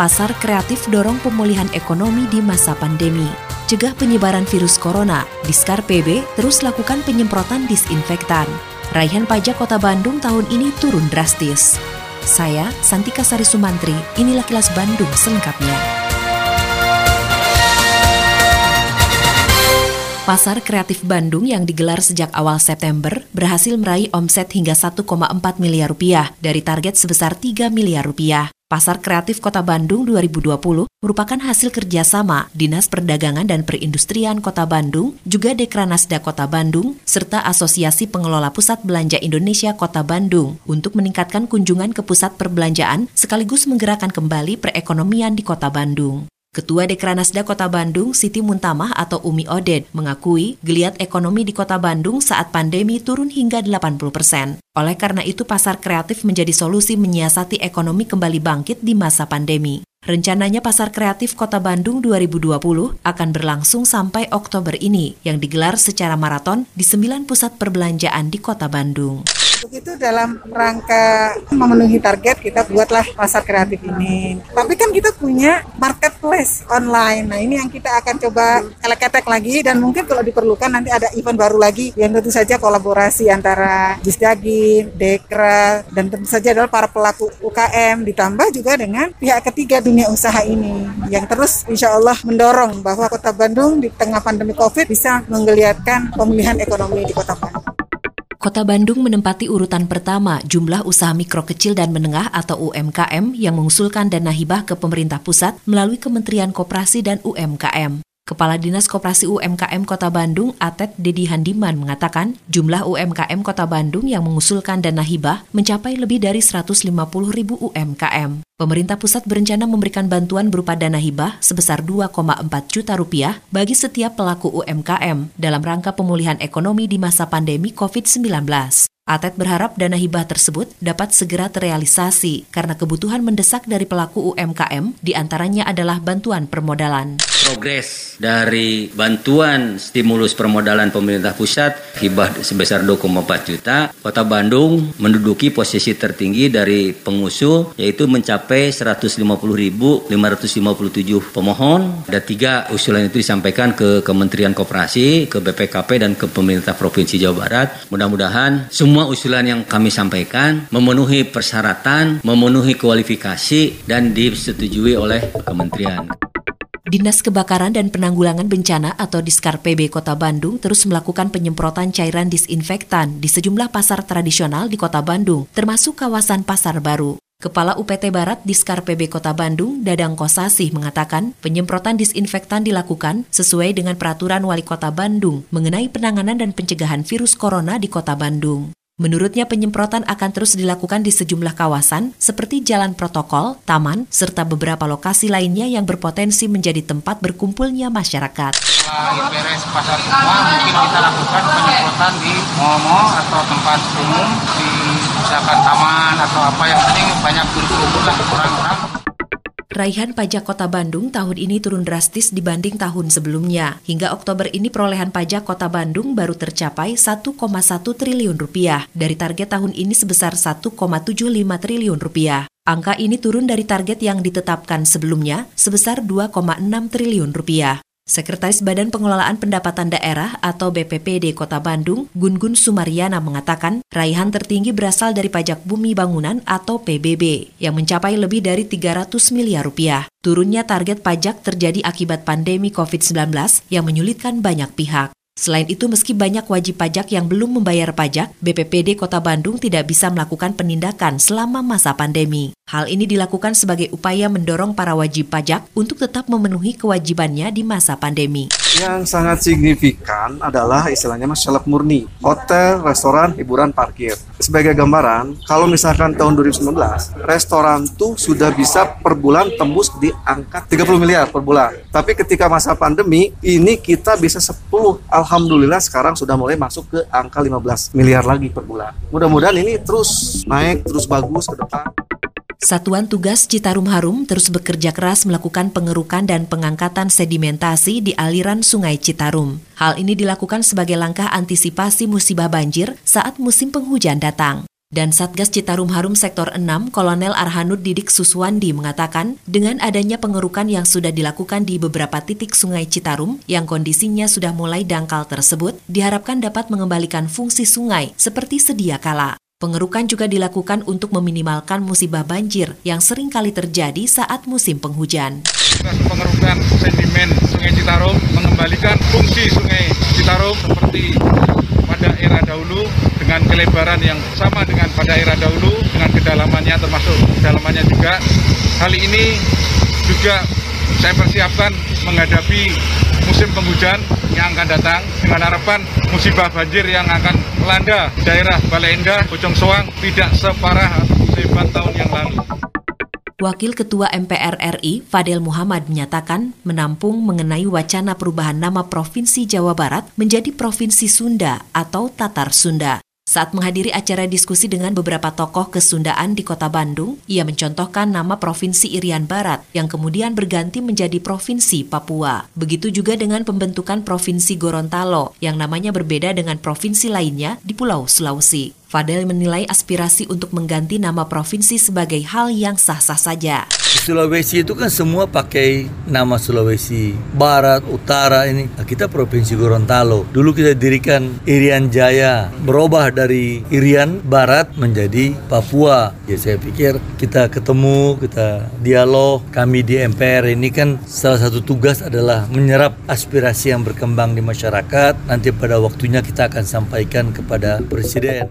pasar kreatif dorong pemulihan ekonomi di masa pandemi. Cegah penyebaran virus corona, Diskar PB terus lakukan penyemprotan disinfektan. Raihan pajak Kota Bandung tahun ini turun drastis. Saya, Santika Sari Sumantri, inilah kilas Bandung selengkapnya. Pasar Kreatif Bandung yang digelar sejak awal September berhasil meraih omset hingga 1,4 miliar rupiah dari target sebesar 3 miliar rupiah. Pasar Kreatif Kota Bandung 2020 merupakan hasil kerjasama Dinas Perdagangan dan Perindustrian Kota Bandung, juga Dekranasda Kota Bandung, serta Asosiasi Pengelola Pusat Belanja Indonesia Kota Bandung untuk meningkatkan kunjungan ke pusat perbelanjaan sekaligus menggerakkan kembali perekonomian di Kota Bandung. Ketua Dekranasda Kota Bandung, Siti Muntamah atau Umi Oded, mengakui geliat ekonomi di Kota Bandung saat pandemi turun hingga 80 persen. Oleh karena itu, pasar kreatif menjadi solusi menyiasati ekonomi kembali bangkit di masa pandemi. Rencananya Pasar Kreatif Kota Bandung 2020 akan berlangsung sampai Oktober ini, yang digelar secara maraton di 9 pusat perbelanjaan di Kota Bandung. Untuk itu dalam rangka memenuhi target kita buatlah pasar kreatif ini. Tapi kan kita punya marketplace online. Nah ini yang kita akan coba elek lagi dan mungkin kalau diperlukan nanti ada event baru lagi yang tentu saja kolaborasi antara Jisdagi, Dekra, dan tentu saja adalah para pelaku UKM ditambah juga dengan pihak ketiga dunia usaha ini yang terus insya Allah mendorong bahwa kota Bandung di tengah pandemi COVID bisa menggeliatkan pemulihan ekonomi di kota Bandung. Kota Bandung menempati urutan pertama jumlah usaha mikro kecil dan menengah atau UMKM yang mengusulkan dana hibah ke pemerintah pusat melalui Kementerian Koperasi dan UMKM. Kepala Dinas Koperasi UMKM Kota Bandung, Atet Dedi Handiman, mengatakan jumlah UMKM Kota Bandung yang mengusulkan dana hibah mencapai lebih dari 150 ribu UMKM. Pemerintah pusat berencana memberikan bantuan berupa dana hibah sebesar 2,4 juta rupiah bagi setiap pelaku UMKM dalam rangka pemulihan ekonomi di masa pandemi COVID-19. Atet berharap dana hibah tersebut dapat segera terrealisasi karena kebutuhan mendesak dari pelaku UMKM di antaranya adalah bantuan permodalan progres dari bantuan stimulus permodalan pemerintah pusat hibah sebesar 2,4 juta, Kota Bandung menduduki posisi tertinggi dari pengusul yaitu mencapai 150.557 pemohon. Ada tiga usulan itu disampaikan ke Kementerian Koperasi, ke BPKP dan ke pemerintah Provinsi Jawa Barat. Mudah-mudahan semua usulan yang kami sampaikan memenuhi persyaratan, memenuhi kualifikasi dan disetujui oleh kementerian. Dinas Kebakaran dan Penanggulangan Bencana atau Diskar PB Kota Bandung terus melakukan penyemprotan cairan disinfektan di sejumlah pasar tradisional di Kota Bandung, termasuk kawasan Pasar Baru. Kepala UPT Barat Diskar PB Kota Bandung, Dadang Kosasih, mengatakan penyemprotan disinfektan dilakukan sesuai dengan peraturan Wali Kota Bandung mengenai penanganan dan pencegahan virus corona di Kota Bandung. Menurutnya penyemprotan akan terus dilakukan di sejumlah kawasan seperti jalan protokol, taman, serta beberapa lokasi lainnya yang berpotensi menjadi tempat berkumpulnya masyarakat. Setelah beres pasar semua, mungkin kita lakukan penyemprotan di mall-mall atau tempat umum, di misalkan taman atau apa yang penting banyak berkumpul lah orang-orang. Raihan pajak Kota Bandung tahun ini turun drastis dibanding tahun sebelumnya. Hingga Oktober ini perolehan pajak Kota Bandung baru tercapai 1,1 triliun rupiah dari target tahun ini sebesar 1,75 triliun rupiah. Angka ini turun dari target yang ditetapkan sebelumnya sebesar 2,6 triliun rupiah. Sekretaris Badan Pengelolaan Pendapatan Daerah atau BPPD Kota Bandung, Gun-Gun Sumariana mengatakan, raihan tertinggi berasal dari pajak bumi bangunan atau PBB yang mencapai lebih dari 300 miliar rupiah. Turunnya target pajak terjadi akibat pandemi COVID-19 yang menyulitkan banyak pihak. Selain itu, meski banyak wajib pajak yang belum membayar pajak, BPPD Kota Bandung tidak bisa melakukan penindakan selama masa pandemi. Hal ini dilakukan sebagai upaya mendorong para wajib pajak untuk tetap memenuhi kewajibannya di masa pandemi. Yang sangat signifikan adalah istilahnya masyarakat murni, hotel, restoran, hiburan, parkir. Sebagai gambaran, kalau misalkan tahun 2019, restoran tuh sudah bisa per bulan tembus di angka 30 miliar per bulan. Tapi ketika masa pandemi, ini kita bisa 10. Alhamdulillah sekarang sudah mulai masuk ke angka 15 miliar lagi per bulan. Mudah-mudahan ini terus naik, terus bagus ke depan. Satuan Tugas Citarum Harum terus bekerja keras melakukan pengerukan dan pengangkatan sedimentasi di aliran Sungai Citarum. Hal ini dilakukan sebagai langkah antisipasi musibah banjir saat musim penghujan datang. Dan Satgas Citarum Harum Sektor 6, Kolonel Arhanud Didik Suswandi mengatakan, dengan adanya pengerukan yang sudah dilakukan di beberapa titik sungai Citarum yang kondisinya sudah mulai dangkal tersebut, diharapkan dapat mengembalikan fungsi sungai seperti sedia kala. Pengerukan juga dilakukan untuk meminimalkan musibah banjir yang sering kali terjadi saat musim penghujan. Pengerukan sedimen Sungai Citarum mengembalikan fungsi Sungai Citarum seperti pada era dahulu dengan kelebaran yang sama dengan pada era dahulu dengan kedalamannya termasuk kedalamannya juga. Hal ini juga saya persiapkan menghadapi musim penghujan yang akan datang dengan harapan musibah banjir yang akan melanda daerah Balai Endah, Bojong Soang tidak separah sehebat tahun yang lalu. Wakil Ketua MPR RI, Fadel Muhammad menyatakan menampung mengenai wacana perubahan nama Provinsi Jawa Barat menjadi Provinsi Sunda atau Tatar Sunda. Saat menghadiri acara diskusi dengan beberapa tokoh kesundaan di kota Bandung, ia mencontohkan nama Provinsi Irian Barat yang kemudian berganti menjadi Provinsi Papua. Begitu juga dengan pembentukan Provinsi Gorontalo yang namanya berbeda dengan provinsi lainnya di Pulau Sulawesi. Fadel menilai aspirasi untuk mengganti nama provinsi sebagai hal yang sah-sah saja. Sulawesi itu kan semua pakai nama Sulawesi Barat, Utara ini. Nah, kita Provinsi Gorontalo. Dulu kita dirikan Irian Jaya, berubah dari Irian Barat menjadi Papua. Ya saya pikir kita ketemu, kita dialog. Kami di MPR ini kan salah satu tugas adalah menyerap aspirasi yang berkembang di masyarakat. Nanti pada waktunya kita akan sampaikan kepada Presiden.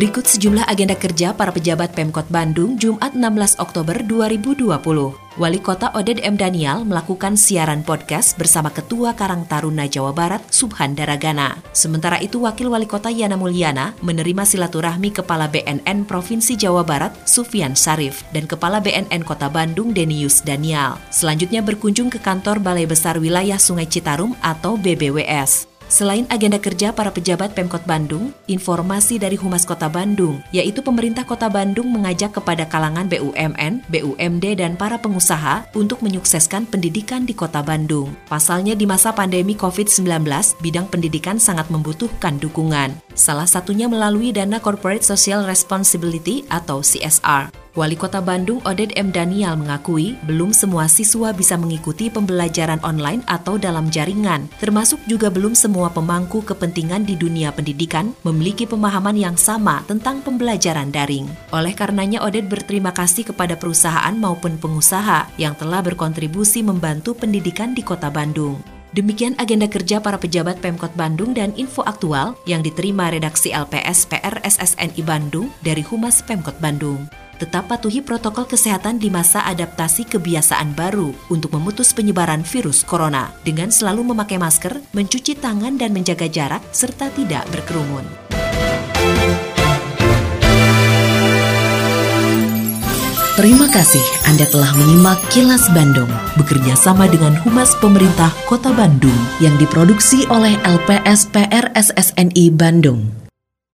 Berikut sejumlah agenda kerja para pejabat Pemkot Bandung Jumat 16 Oktober 2020. Wali Kota Oded M. Daniel melakukan siaran podcast bersama Ketua Karang Taruna Jawa Barat Subhan Daragana. Sementara itu Wakil Wali Kota Yana Mulyana menerima silaturahmi Kepala BNN Provinsi Jawa Barat Sufian Sarif dan Kepala BNN Kota Bandung Denius Daniel. Selanjutnya berkunjung ke kantor Balai Besar Wilayah Sungai Citarum atau BBWS. Selain agenda kerja para pejabat Pemkot Bandung, informasi dari Humas Kota Bandung, yaitu pemerintah Kota Bandung mengajak kepada kalangan BUMN, BUMD, dan para pengusaha untuk menyukseskan pendidikan di Kota Bandung. Pasalnya di masa pandemi COVID-19, bidang pendidikan sangat membutuhkan dukungan. Salah satunya melalui dana Corporate Social Responsibility atau CSR. Wali Kota Bandung Oded M. Daniel mengakui belum semua siswa bisa mengikuti pembelajaran online atau dalam jaringan, termasuk juga belum semua pemangku kepentingan di dunia pendidikan memiliki pemahaman yang sama tentang pembelajaran daring. Oleh karenanya Oded berterima kasih kepada perusahaan maupun pengusaha yang telah berkontribusi membantu pendidikan di Kota Bandung. Demikian agenda kerja para pejabat Pemkot Bandung dan info aktual yang diterima redaksi LPS PR SSNI Bandung dari Humas Pemkot Bandung tetap patuhi protokol kesehatan di masa adaptasi kebiasaan baru untuk memutus penyebaran virus corona dengan selalu memakai masker, mencuci tangan dan menjaga jarak serta tidak berkerumun. Terima kasih Anda telah menyimak Kilas Bandung bekerja sama dengan Humas Pemerintah Kota Bandung yang diproduksi oleh LPSPR SSNI Bandung.